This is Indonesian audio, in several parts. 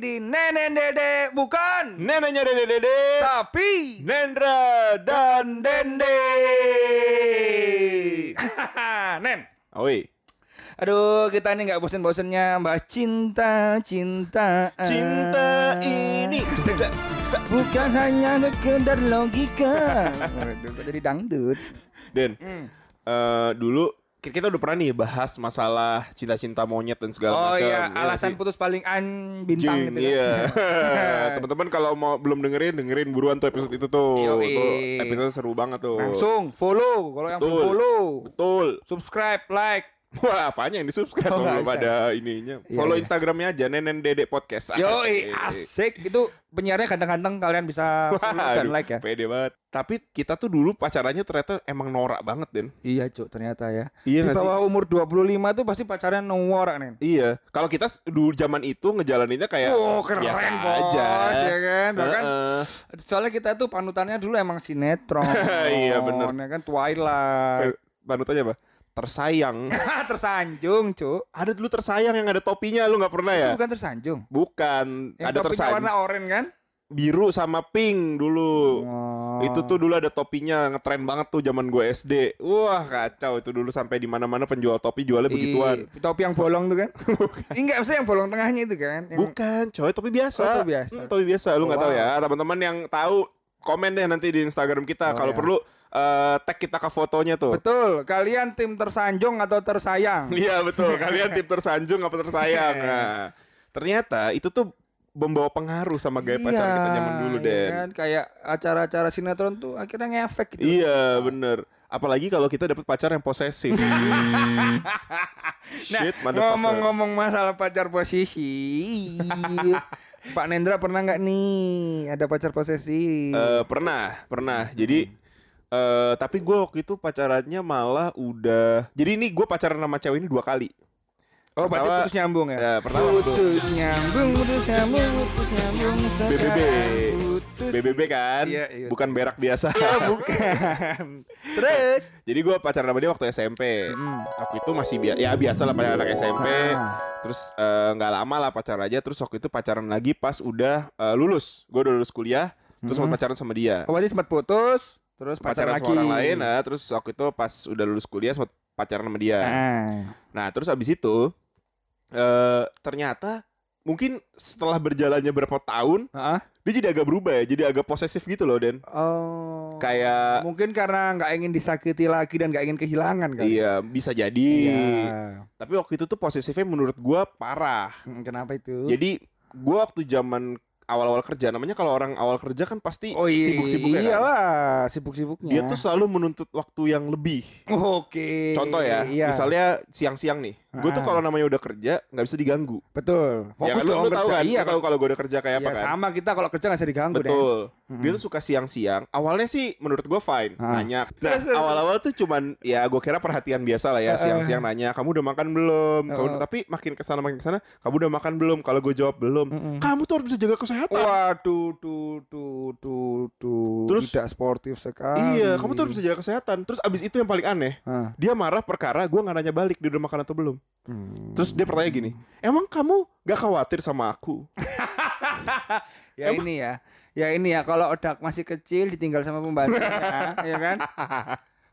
di Nenek Dede bukan Neneknya Dede Dede, tapi Nendra dan Dende. Nen. Oi, Aduh, kita ini nggak bosen-bosennya bahas cinta, cinta. cinta ini bukan hanya sekedar logika. Waduh, kok jadi dangdut. Den, Hmm. eh, dulu kita udah pernah nih bahas masalah cinta-cinta monyet dan segala Oh macam. iya, ya alasan sih? putus paling an bintang Jing, gitu kan. iya. Teman-teman kalau mau belum dengerin, dengerin buruan tuh episode itu tuh. Yoi. Itu episode seru banget tuh. Langsung follow kalau yang belum follow. Betul. Subscribe, like. Wah, apanya yang di subscribe Oh, kalau nggak belum bisa. ada ininya. Iya, Follow iya. Instagramnya aja Nenen Dede Podcast. Yo, Asik. asik. Itu penyiarnya ganteng-ganteng kalian bisa follow dan Waduh, like ya. Pede banget. Tapi kita tuh dulu pacarannya ternyata emang norak banget, Den. Iya, Cuk, ternyata ya. Iya Di nggak sih? bawah umur 25 tuh pasti pacaran norak nih. Iya, kalau kita dulu zaman itu ngejalaninnya kayak Oh, keren, biasa bos, aja, ya kan? Bahkan Heeh. soalnya kita tuh panutannya dulu emang sinetron. Iya, bener. Ya kan Twilight. Panutannya apa? Tersayang. tersanjung, Cuk. ada dulu tersayang yang ada topinya, lu nggak pernah ya? Itu bukan tersanjung. Bukan, Yang ada topinya tersayang warna oranye kan? biru sama pink dulu. Oh. Itu tuh dulu ada topinya ngetren banget tuh zaman gue SD. Wah kacau itu dulu sampai di mana-mana penjual topi jualnya begituan. Topi yang bolong tuh kan? Enggak, maksudnya yang bolong tengahnya itu kan? Yang... Bukan, coy, topi biasa. Oh, topi biasa. Hmm, topi biasa. Lu nggak Wow. tahu ya, teman-teman yang tahu komen deh nanti di Instagram kita. Oh, Kalau ya. perlu eh, tag kita ke fotonya tuh. Betul, kalian tim tersanjung atau tersayang? Iya betul. Kalian tim tersanjung apa tersayang? Nah, ternyata itu tuh membawa pengaruh sama gaya pacaran kita zaman dulu, iya Den. kan? Kayak acara-acara sinetron tuh akhirnya ngefek gitu. Iya, bener. Apalagi kalau kita dapat pacar yang posesif. Nah, ngomong-ngomong masalah pacar posisi, Pak Nendra pernah nggak nih ada pacar posisi? Eh, pernah, pernah. Jadi eh tapi gue waktu itu pacarannya malah udah. Jadi ini gue pacaran sama cewek ini dua kali. oh, berarti pertama- putus nyambung ya? Ya, pertama putus nyambung, putus nyambung, putus nyambung. BBB. putus. BBB kan, Iya, iya. bukan berak biasa. Oh, bukan. Terus? Jadi gue pacaran sama dia waktu SMP. Hmm. Aku itu masih biasa, ya biasa lah pacaran anak SMP. Ah. Terus eh, nggak lama lah pacaran aja. Terus waktu itu pacaran lagi pas udah eh, lulus. Gue udah lulus kuliah. Terus Hmm. sempat pacaran sama dia. Oh, berarti sempat putus, terus pacaran pacaran, lagi. sama orang lain. Nah, terus waktu itu pas udah lulus kuliah sempat pacaran sama dia. Ah. Nah, terus abis itu eh ternyata mungkin setelah berjalannya berapa tahun Heeh. dia jadi agak berubah ya, jadi agak posesif gitu loh, Den. Oh. Kayak mungkin karena nggak ingin disakiti lagi dan nggak ingin kehilangan kan? iya, bisa jadi. Iya. Tapi waktu itu tuh posesifnya menurut gua parah. Hmm, Kenapa itu? Jadi gua waktu zaman awal-awal kerja, namanya kalau orang awal kerja kan pasti oh iya, sibuk-sibuk ya. kan? iyalah, sibuk-sibuknya. Dia tuh selalu menuntut waktu yang lebih. Oke. Contoh ya, Iya. misalnya siang-siang nih, gue tuh Ah. kalau namanya udah kerja nggak bisa diganggu. betul. ya Fokus kan lu, dong lu tahu kan, Iya, tahu kalau gue udah kerja kayak apa Iya, kan? sama kita kalau kerja nggak bisa diganggu deh. Mm-mm. Dia tuh suka siang-siang. Awalnya sih menurut gue fine, Ah. nanya. Nah, awal-awal tuh cuman ya gue kira perhatian biasa lah ya, siang-siang nanya, "Kamu udah makan belum?" Kamu Ah. tapi makin ke sana makin ke sana, "Kamu udah makan belum?" Kalau gue jawab belum, Mm-mm. "Kamu tuh harus bisa jaga kesehatan." Waduh, tuh, tuh, tuh, tuh. Terus- tidak sportif sekali. Iya, kamu tuh harus bisa jaga kesehatan. Terus abis itu yang paling aneh, Ah. dia marah perkara gue nggak nanya balik dia udah makan atau belum. Hmm. Terus dia bertanya gini, emang kamu gak khawatir sama aku? Ya ini ya. Ya ini ya kalau odak masih kecil ditinggal sama pembantunya, ya kan?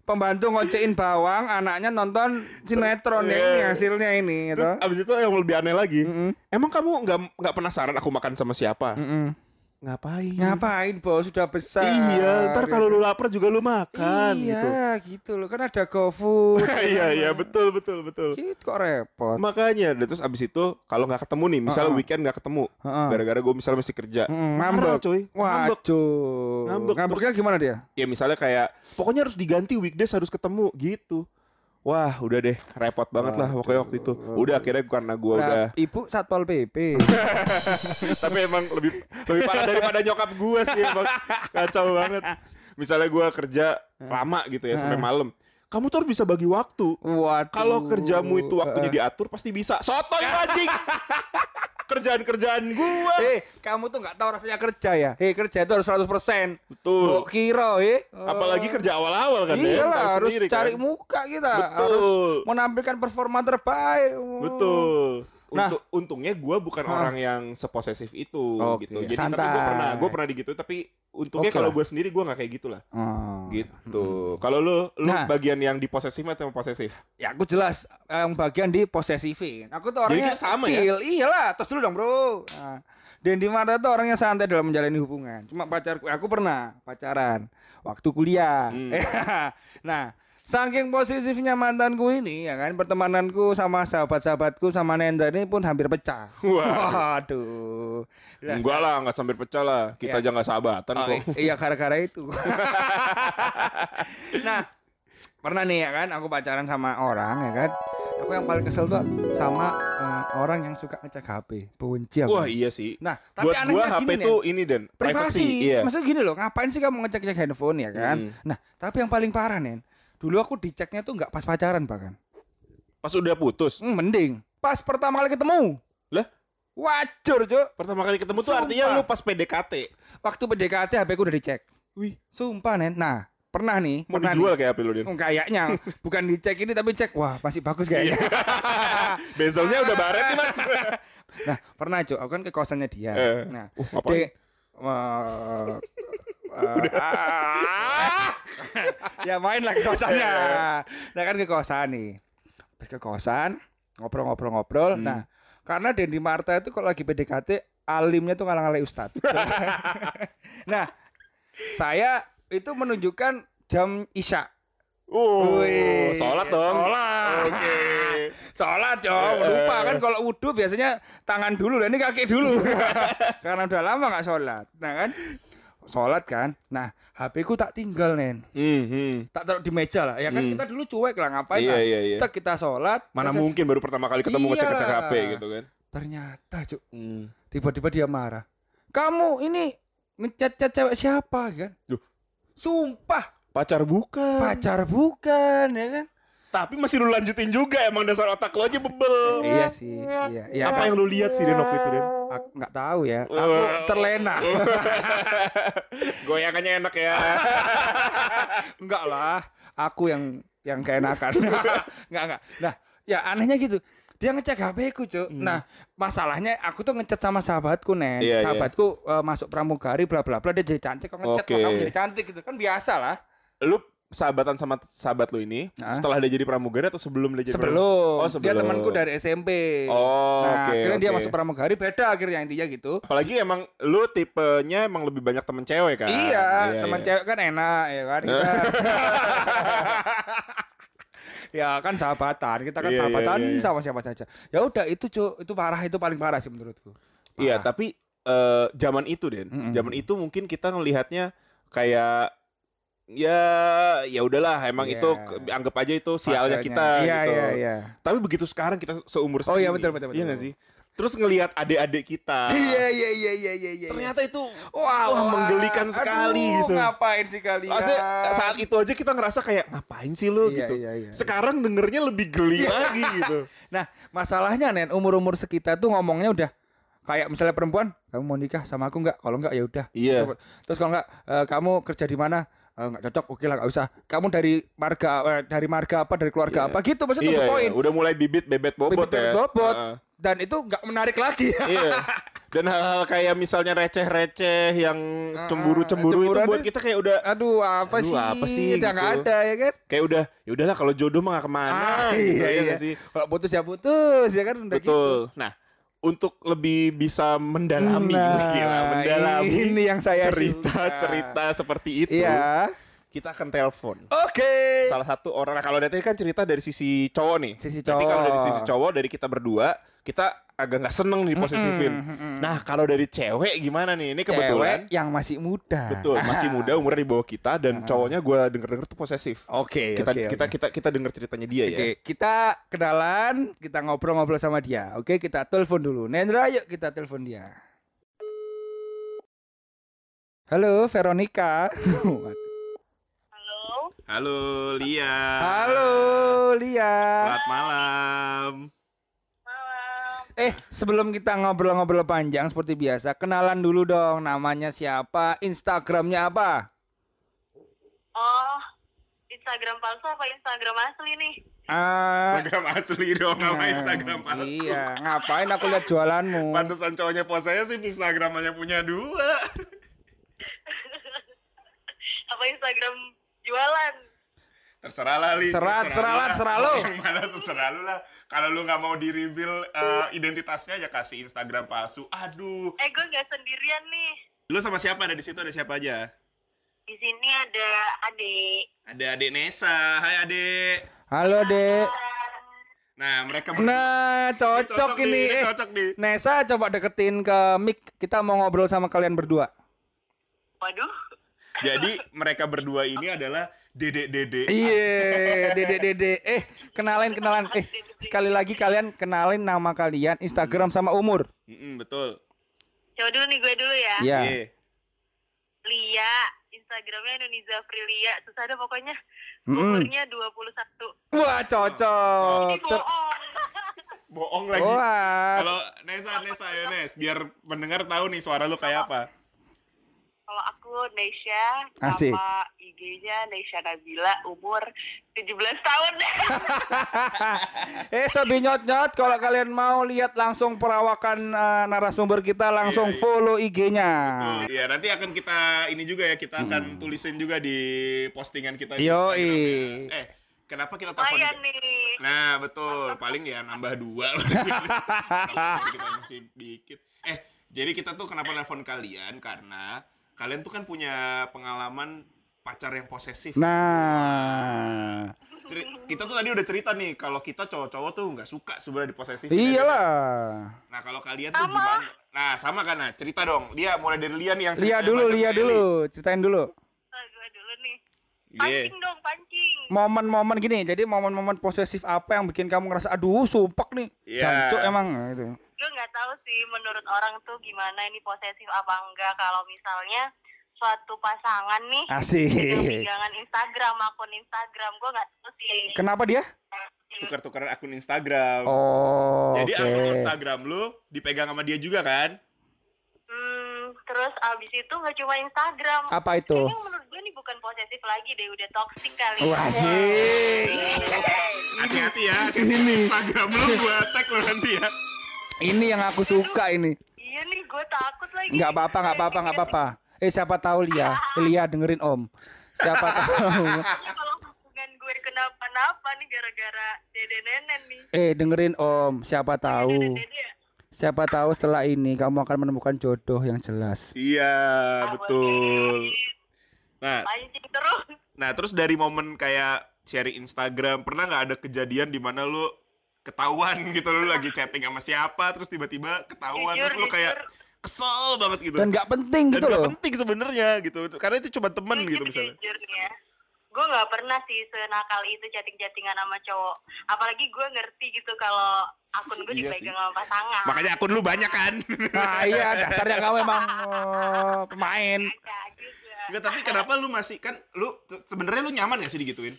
Pembantu ngocein bawang, anaknya nonton sinetron ya ini Iya. hasilnya ini, gitu. Terus abis itu yang lebih aneh lagi, Mm-mm. emang kamu nggak nggak penasaran aku makan sama siapa? Mm-mm. Ngapain? Ngapain bos sudah besar? Iya, ntar kalau lu lapar juga lu makan gitu. iya, gitu. loh kan ada GoFood. iya iya betul betul betul. Gitu kok repot. Makanya, terus abis itu kalau nggak ketemu nih, misalnya Heeh. weekend nggak ketemu, Heeh. gara-gara gue misalnya mesti kerja, Mm, marah ngambek. coy, ngambek. Waduh. Ngambek. Ngambeknya gimana dia? Ya misalnya kayak, pokoknya harus diganti weekdays harus ketemu gitu. Wah, udah deh, repot banget lah pokoknya waktu itu. Udah akhirnya karena gue Nah, udah, Ibu Satpol PP. tapi emang lebih lebih parah daripada nyokap gue sih, kacau banget. Misalnya gue kerja lama gitu ya sampai malam, kamu tuh harus bisa bagi waktu. Waduh. Kalau kerjamu itu waktunya Eh, diatur pasti bisa. Soto anjing. Kerjaan-kerjaan gua. Eh, kamu tuh nggak tahu rasanya kerja ya? Eh, kerja itu harus 100%. Betul. Mbok kira, eh. Apalagi kerja awal-awal kan ya. Iya tahu lah, harus sendiri cari kan. muka kita. Betul. Harus menampilkan performa terbaik. Betul. Nah. untuk untungnya gue bukan Ah. orang yang seposesif itu Oke, gitu. Jadi tapi gue santai. pernah gue pernah digituin tapi untungnya Oke kalau gue sendiri gue nggak kayak gitulah Oh. gitu. Kalau lu lu Nah. bagian yang di posesif atau posesif? Ya aku jelas yang bagian di posesifin. Aku tuh Jadi orangnya kita sama ya? chill. Iyalah, terus dulu dong, Bro. Nah, Dendi Marta tuh orangnya santai dalam menjalani hubungan. Cuma pacarku, aku pernah pacaran waktu kuliah. Hmm. nah, saking posesifnya mantanku ini ya kan, pertemananku sama sahabat-sahabatku sama Nenda ini pun hampir pecah. Wah. Waduh. Enggak lah, nggak sampai pecah lah. Kita Ya. aja nggak sahabatan Oh, kok. iya gara-gara itu. nah, pernah nih ya kan aku pacaran sama orang ya kan. Aku yang paling kesel tuh sama eh, orang yang suka ngecek HP. Benci aku. Wah iya sih. Nah, tapi Buat anehnya gua HP gini tuh nih. ini dan privasi. Iya. Maksudnya gini loh, ngapain sih kamu ngecek-ngecek handphone ya kan? Hmm. Nah, tapi yang paling parah nih, dulu aku diceknya tuh nggak pas pacaran bahkan. Pas udah putus. Hmm, mending pas pertama kali ketemu. Lah? Wajur, Cuk. Pertama kali ketemu tuh Sumpah. artinya lu pas PDKT. Waktu PDKT HP ku udah dicek. Wih, sumpah, Nen. Nah, pernah nih, Mau pernah dijual nih. kayak HP lu, Den. Hmm, Kayaknya bukan dicek ini tapi cek wah masih bagus kayaknya. Bezelnya udah baret nih, Mas. nah pernah cok, aku kan ke kosannya dia. Eh. Nah, Uh, di, Eh, ah, ya main lah ke kosannya. Nah kan ke kosan nih, Habis ke kosan ngobrol-ngobrol-ngobrol. Hmm. Nah karena Dendi Marta itu kalau lagi PDKT alimnya tuh ngalang-ngalai ustad. nah saya itu menunjukkan jam isya. Uh, Wih, sholat dong. Sholat. Oke. Sholat dong. Lupa kan kalau wudhu biasanya tangan dulu, lah ini kaki dulu. Karena udah lama nggak sholat. Nah kan, sholat kan. Nah HP ku tak tinggal nen, Hmm, hmm. tak taruh di meja lah. Ya kan Hmm. kita dulu cuek lah ngapain Iya, lah. iya, iya. Kita kita sholat. Mana mungkin baru pertama kali ketemu ngecek-ngecek Iyalah. HP gitu kan. Ternyata cuk, Hmm. tiba-tiba dia marah. Kamu ini ngechat-chat cewek siapa kan? Duh. Sumpah Pacar bukan. pacar bukan ya kan? Tapi masih lu lanjutin juga emang dasar otak lo aja bebel. Iya sih, iya. iya Apa yang lu lihat sih Den waktu itu Den? Aku nggak tahu ya. Aku Wah. terlena. Goyangannya enak ya. enggak lah. Aku yang yang keenakan. enggak enggak. Nah, ya anehnya gitu. Dia ngecek HP ku, Cuk. Nah, masalahnya aku tuh ngechat sama sahabatku, Nen. Hmm. Iya. Sahabatku eh, masuk pramugari bla bla bla dia jadi cantik kok ngechat kok Oke. kamu jadi cantik gitu. Kan biasa lah. lu sahabatan sama sahabat lu ini Hah? setelah dia jadi pramugari atau sebelum dia jadi Sebelum. Oh, Dia sebelum. temanku dari SMP. Oh, nah, oke, akhirnya dia oke. masuk pramugari beda akhirnya intinya gitu. Apalagi emang lu tipenya emang lebih banyak temen cewek kan? Iya, teman iya. cewek kan enak ya kan. Kita... ya kan sahabatan, kita kan Iya, iya, sahabatan iya, iya. sama siapa saja. Ya udah itu cu, itu parah itu paling parah sih menurutku. Iya, tapi eh, zaman itu Den, Mm-mm. zaman itu mungkin kita ngelihatnya kayak ya ya udahlah emang Iya. itu anggap aja itu sialnya kita Iya gitu. iya iya. Tapi begitu sekarang kita seumur Oh, iya, betul, betul, betul. Iya nggak sih? Terus ngelihat adik-adik kita. Iya iya iya iya iya iya. Ternyata itu wah, wah, menggelikan sekali aduh, gitu. Ngapain sih kalian? Maksudnya saat itu aja kita ngerasa kayak ngapain sih lu Iya, gitu. iya, iya. Sekarang dengernya lebih geli lagi gitu. Nah, masalahnya Nen, umur-umur sekitar tuh ngomongnya udah kayak misalnya perempuan, kamu mau nikah sama aku nggak? Kalau nggak ya udah. Iya. Terus kalau nggak, eh, kamu kerja di mana? Eh, nggak cocok, oke lah nggak usah. Kamu dari marga eh, dari marga apa? Dari keluarga Iya. apa? Gitu maksudnya Iya, tuh iya, poin. udah mulai bibit bebet bobot Bibit ya. bobot. Heeh. Dan itu nggak menarik lagi. iya. Dan hal-hal kayak misalnya receh-receh yang cemburu-cemburu itu cemburuan buat kita kayak udah Aduh, apa Aduh, sih? apa sih Udah nggak gitu. ada ya kan? kayak udah ya udahlah kalau jodoh mah gak ke mana Ah, gitu, iya, ya iya. sih? Kalau putus ya putus ya kan udah gitu. Betul. Nah, untuk lebih bisa mendalami Nah, gila, mendalami ini yang saya cerita-cerita seperti itu, Iya. kita akan telepon. Oke. Salah satu orang, nah kalau dari tadi kan cerita dari sisi cowok nih. Sisi Berarti kalau cowok. dari sisi cowok, dari kita berdua, kita agak nggak seneng nih posesifin. Mm-mm, mm-mm. Nah, kalau dari cewek gimana nih? Ini kebetulan Cewek yang masih muda. betul masih muda umurnya di bawah kita dan cowoknya gue denger denger tuh posesif. Oke, Kita oke, kita kita kita denger ceritanya dia ya. Oke, kita kenalan, kita ngobrol-ngobrol sama dia. Oke, kita telepon dulu. Nendra, yuk kita telepon dia. Halo, Veronica. Halo, Halo Lia. Halo, Lia. malam. malam. Eh, sebelum kita ngobrol-ngobrol panjang seperti biasa, kenalan dulu dong. Namanya siapa? Instagramnya apa? Oh, Instagram palsu apa Instagram asli nih? Ah, Instagram asli dong, sama Instagram palsu. Iya, ngapain aku lihat jualanmu? Pantesan cowoknya posesif Instagramannya punya dua. Apa Instagram jualan? Terserah lah, Li. Serah- serah lah, serah lu. Yang mana terserah lu lah. Kalau lu nggak mau di reveal eh, identitasnya ya kasih Instagram palsu. Aduh. Eh gue nggak sendirian nih. Lu sama siapa? Ada di situ ada siapa aja? Di sini ada adik. Ada Adek Nesa. Hai Adek. Halo, Dek. Nah, mereka berdua- Nah, cocok, nih, ini. Eh, cocok nih. Nesa coba deketin ke mic. Kita mau ngobrol sama kalian berdua. Waduh. Jadi mereka berdua ini adalah dedek-dedek. Iya, Dede Dede. Eh, kenalin kenalan. Eh, sekali lagi kalian kenalin nama kalian, Instagram sama umur. Mm-mm, betul. Coba dulu nih gue dulu ya. Iya. Iya. Lia. Instagramnya Indonesia Prilia. Susah ada pokoknya. Umurnya 21. Wah, cocok. Ini Ter- bohong. Bohong lagi. Kalau Nesa, Nesa ya Nes, biar pendengar tahu nih suara lu kayak apa. Kalau aku Nesha Asik. sama IG-nya Nesha Nabila umur 17 tahun. eh, sobi nyot-nyot kalau kalian mau lihat langsung perawakan eh, narasumber kita langsung Iya, iya. follow IG-nya. Iya, nanti akan kita ini juga ya, kita akan tulisin juga di postingan kita di. Instagram ya. Eh, kenapa kita telepon? Lumayan nih. Nah, betul. Paling ya nambah dua. Tapi kita masih dikit. Eh, jadi kita tuh kenapa nelfon kalian? Karena kalian tuh kan punya pengalaman pacar yang posesif. Nah. Ceri- kita tuh tadi udah cerita nih kalau kita cowok-cowok tuh nggak suka sebenarnya diposesif. Iyalah. Nah kalau kalian tuh gimana? Nah sama kan nah cerita dong. Dia mulai dari Lia nih yang Lihat ceritanya dulu, nih, dulu, ceritain dulu. Oh, gue dulu nih. Pancing dong, pancing. Momen-momen gini, jadi momen-momen posesif apa yang bikin kamu ngerasa aduh sumpek nih. Iya. Jancuk emang nah, itu. Gue nggak tahu sih menurut orang tuh gimana ini posesif apa enggak kalau misalnya suatu pasangan nih Asik. pegangan Instagram, akun Instagram, gue nggak tahu sih. Kenapa dia? Tukar-tukaran akun Instagram. Oh, Jadi oke. akun Instagram lu dipegang sama dia juga kan? Hmm, terus abis itu nggak cuma Instagram. Apa itu? Kayaknya menurut gue ini bukan posesif lagi deh, udah toxic kali. Wah, sih. Hati-hati ya. Ini. Instagram lu gua tag lo nanti ya. Ini yang aku suka ini. Iya nih, gue takut lagi. Nggak apa-apa, nggak apa-apa, nggak apa-apa. Eh siapa tahu Lia, Lia dengerin Om. Siapa tahu. Kalau hubungan gue kenapa-napa nih gara-gara dede nenek nih. Eh dengerin Om, siapa tahu. Ya? Siapa tahu setelah ini kamu akan menemukan jodoh yang jelas. Iya, Ah, betul. Nah, Pancing terus. nah terus dari momen kayak sharing Instagram, pernah nggak ada kejadian di mana lu ketahuan gitu lu lagi chatting sama siapa terus tiba-tiba ketahuan Jujur, terus lu kayak kesel banget gitu. Dan nggak penting Dan gitu nggak loh. penting sebenarnya gitu. Karena itu cuma temen gitu misalnya. Ya. Gue gak pernah sih senakal itu chatting-chattingan sama cowok. Apalagi gue ngerti gitu kalau akun gue Iya dipegang sama pasangan. Makanya akun lu banyak kan? Nah iya dasarnya kamu emang oh, pemain. Ada juga. Enggak, tapi kenapa lu masih kan lu se- sebenarnya lu nyaman gak sih digituin?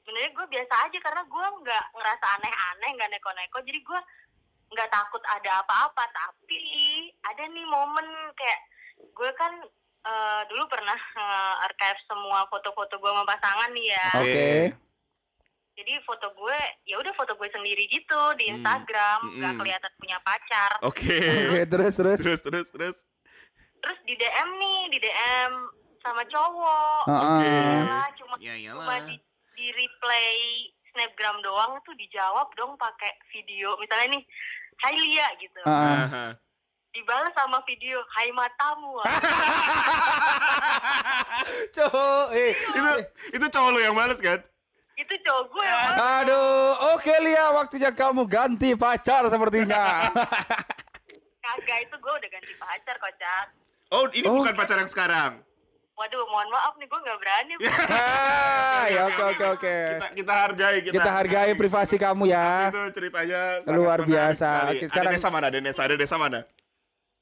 Sebenarnya gue biasa aja karena gue nggak ngerasa aneh-aneh, nggak neko-neko. Jadi gue nggak takut ada apa-apa. Tapi ada nih momen kayak gue kan eh, dulu pernah eh, archive semua foto-foto gue sama pasangan nih ya. Oke. Jadi foto gue ya udah foto gue sendiri gitu di Hmm. Instagram, nggak Mm-mm. kelihatan punya pacar. Oke. Oke terus terus. terus terus terus. Terus di DM nih, di DM sama cowok. Heeh. Yalah, cuma Ya cuma iyalah. di, di replay snapgram doang tuh dijawab dong pakai video. Misalnya nih, Hai Lia gitu. Heeh. Aha. Dibalas sama video, Hai matamu. Cowok, eh. itu itu cowok lu yang males kan? itu cowok gue yang balas. Aduh, oke Lia, waktunya kamu ganti pacar sepertinya. Kagak itu gue udah ganti pacar kocak. Oh, ini Oh. bukan pacar yang sekarang. Waduh, mohon maaf nih gue nggak berani. ah, ya oke oke oke. Kita kita hargai kita. Kita hargai privasi kamu ya. Itu ceritanya Luar biasa. sekali. Oke, sekarang- Ada desa mana? Ada desa, ada desa mana?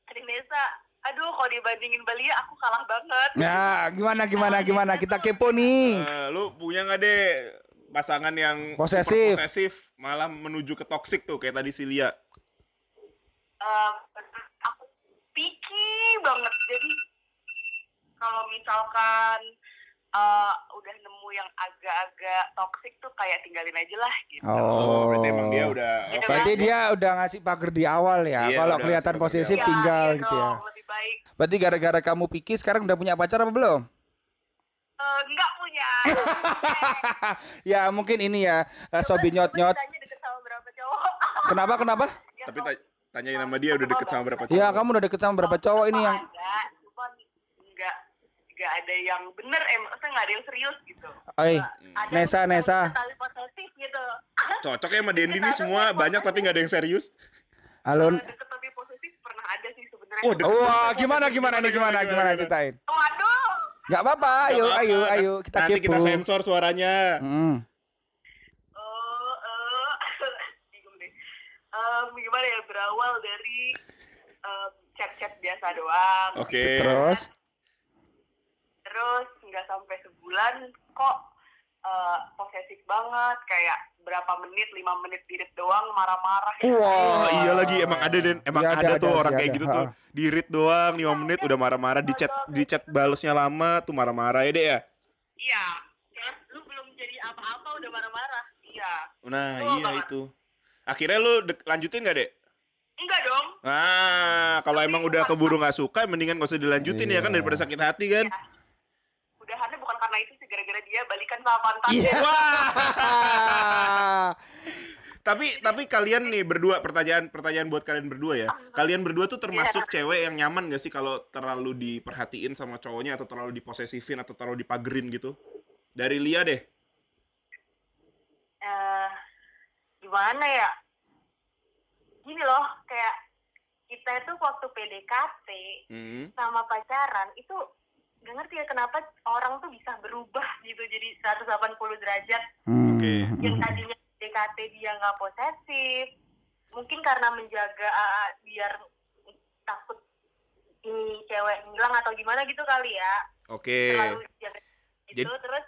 Dari Nesa, aduh kalau dibandingin Balia aku kalah banget. Ya, gimana gimana gimana kita kepo nih. Eh, lu punya nggak deh pasangan yang Posesif. super posesif malah menuju ke toksik tuh kayak tadi si Lia. Eh, aku picky banget jadi kalau misalkan eh, udah nemu yang agak-agak toxic tuh kayak tinggalin aja lah gitu. Oh, berarti emang dia udah Gitu. Berarti dia udah ngasih pagar di awal ya. Iya, Kalau kelihatan posesif Iya, tinggal iya gitu ya. dong, Lebih baik. Berarti gara-gara kamu pikir sekarang udah punya pacar apa belum? Eh, nggak punya. ya mungkin ini ya eh, sobi berapa cowok. Kenapa kenapa? Ya, Tapi tanyain sama dia udah deket sama berapa cowok. Ya kamu udah deket sama berapa cowok ini yang ada, cuman nggak nggak ada yang bener, eh maksudnya nggak ada yang serius gitu. Oi, Ada Nesa, yang Nesa. Gitu. Cocok ya sama Dendi nih semua banyak tapi nggak ada yang serius. halo. Deket tapi posesif pernah ada sih sebenarnya. Oh. Wah, gimana gimana nih gimana gimana ceritain? Waduh. Gak apa-apa, ayo ayo ayo kita Nanti kepo. kita sensor suaranya. Hmm. Oh, eh, bingung deh. Gimana ya berawal dari em, chat-chat biasa doang. Oke. Terus Terus nggak sampai sebulan kok eh, posesif banget kayak berapa menit, lima menit dirit doang marah-marah. ya. Oh iya lagi emang ada dan emang Iya, ada, ada, tuh ada orang sih, kayak ada. gitu tuh. Ha. Di read doang 5 menit udah marah-marah di chat di chat balesnya lama tuh marah-marah ya deh ya. Iya. Terus lu belum jadi apa-apa udah marah-marah. Iya. Nah, Oh, iya banget. itu. Akhirnya lu lanjutin gak, Dek? Enggak dong. Ah, kalau emang udah keburu nggak suka mendingan gak usah dilanjutin ya kan Iya. daripada sakit hati kan. Udahannya bukan karena itu sih gara-gara dia balikan sama mantannya. Iya. Wah. Tapi tapi kalian nih berdua pertanyaan pertanyaan buat kalian berdua ya. Kalian berdua tuh termasuk cewek yang nyaman gak sih kalau terlalu diperhatiin sama cowoknya atau terlalu diposesifin atau terlalu dipagerin gitu? Dari Lia deh. eh gimana ya gini loh kayak kita itu waktu PDKT Hmm. sama pacaran itu gak ngerti ya kenapa orang tuh bisa berubah gitu jadi 180 derajat Hmm. Oke. yang tadinya PDKT dia nggak posesif mungkin karena menjaga ah, biar takut ini cewek hilang atau gimana gitu kali ya Oke. terlalu jaga gitu Jadi- terus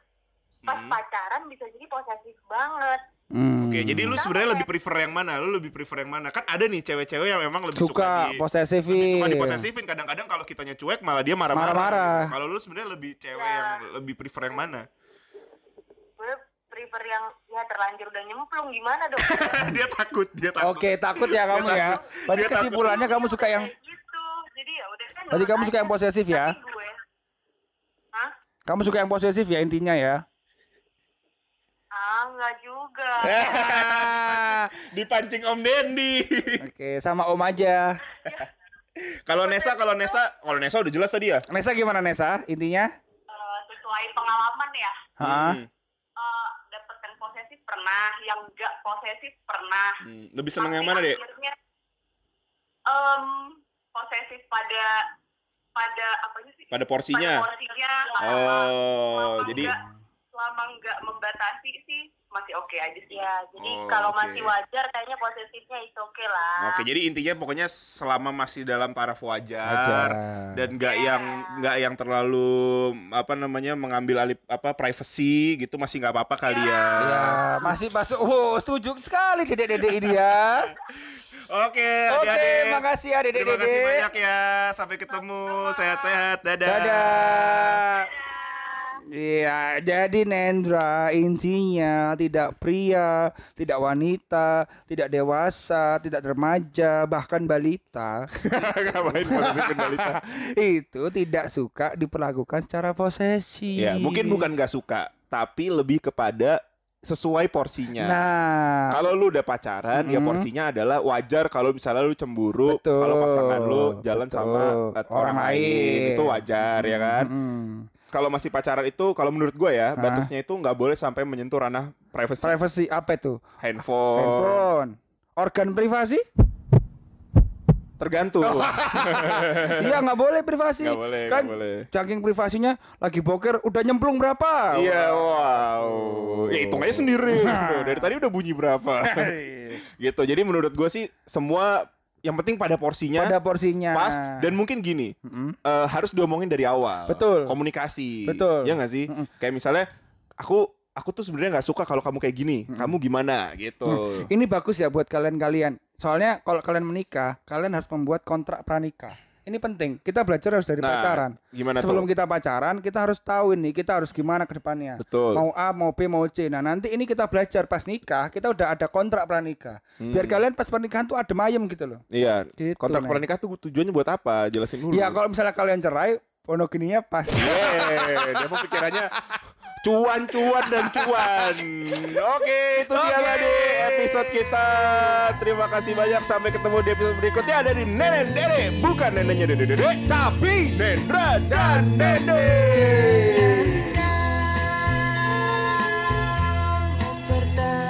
pas Hmm. pacaran bisa jadi posesif banget Hmm. Oke, jadi lu sebenarnya ya. lebih prefer yang mana? Lu lebih prefer yang mana? Kan ada nih cewek-cewek yang memang lebih suka, suka di, posesifin. lebih suka diposesifin. Kadang-kadang kalau kitanya cuek malah dia marah-marah. Marah-marah. Kalau lu sebenarnya lebih cewek Ya. yang lebih prefer yang mana? gue prefer yang ya terlanjur udah nyemplung gimana dong dia takut, dia takut. Oke, takut ya kamu ya. Berarti takut. kesimpulannya kamu suka yang gitu jadi ya udah kan Berarti kamu suka yang posesif ya? Tapi gue Hah? kamu suka yang posesif ya intinya ya. Ah nggak juga Dipancing Om Dendi. Oke, sama Om aja. kalau Nesa, kalau Nesa, kalau Nesa udah jelas tadi ya. Nesa gimana Nesa? Intinya? Eh, sesuai pengalaman ya Hah? Hmm. eh dapet yang posesif pernah yang enggak posesif pernah Hmm, Lebih seneng yang mana, Dek? akhirnya, em, posesif pada pada apanya sih Pada porsinya. pada porsinya Oh, Selama jadi enggak- selama nggak membatasi sih masih oke aja sih ya jadi Oh, kalau oke. masih wajar kayaknya posesifnya itu oke lah Oke, jadi intinya pokoknya selama masih dalam taraf wajar, Wajar. dan nggak Iya. yang nggak yang terlalu apa namanya mengambil alih apa privacy gitu masih nggak apa-apa kali ya. Ya, masih masuk. Wow, setuju sekali Dedek-dedek ini ya. Oke, Oke, adik-adik. makasih ya Terima kasih Dedek-dedek. banyak ya. Sampai ketemu. Sehat-sehat. Dadah. Dadah. Iya, jadi Nendra intinya tidak pria, tidak wanita, tidak dewasa, tidak remaja, bahkan balita Ngapain balita? itu tidak suka diperlakukan secara posesif. Ya, mungkin bukan nggak suka, tapi lebih kepada sesuai porsinya. Nah, Kalau lu udah pacaran, ya Mhm. porsinya adalah wajar kalau misalnya lu cemburu kalau pasangan lu jalan betul. sama orang, Orang lain. lain. Itu wajar ya kan? Mm-mm. Kalau masih pacaran itu kalau menurut gue ya, Hah? batasnya itu nggak boleh sampai menyentuh ranah privacy. privacy apa itu? handphone. Handphone. Organ privasi? Tergantung. Iya nggak boleh privasi. Nggak boleh, kan nggak boleh. Saking privasinya lagi boker udah nyemplung berapa? Iya, wow. Ya hitung aja sendiri. Nah. gitu. Dari tadi udah bunyi berapa. gitu. Jadi menurut gue sih semua yang penting pada porsinya Pada porsinya. pas dan mungkin gini Mm-mm. eh, harus diomongin dari awal. Betul. Komunikasi. Betul. Ya nggak sih? Mm-mm. Kayak misalnya aku aku tuh sebenarnya nggak suka kalau kamu kayak gini. Kamu gimana? Gitu. Hmm. Ini bagus ya buat kalian-kalian. Soalnya kalau kalian menikah, kalian harus membuat kontrak pranikah. Ini penting. Kita belajar harus dari Nah, pacaran. gimana Sebelum tuh? kita pacaran, kita harus tahu ini kita harus gimana ke depannya. Betul. Mau A, mau B, mau C. Nah, nanti ini kita belajar pas nikah, kita udah ada kontrak pranikah. Biar kalian pas pernikahan tuh adem ayem gitu loh. Iya. Gitu, Kontrak Nek. pernikah tuh tujuannya buat apa? Jelasin dulu. Ya kalau misalnya kalian cerai, monogininya pas. Yeay, dia mau pikirannya cuan cuan dan cuan. Oke itu dia okay. tadi episode kita. Terima kasih banyak. Sampai ketemu di episode berikutnya. Ada di nenek dede bukan neneknya dede dede tapi nendra dan dede. Pertama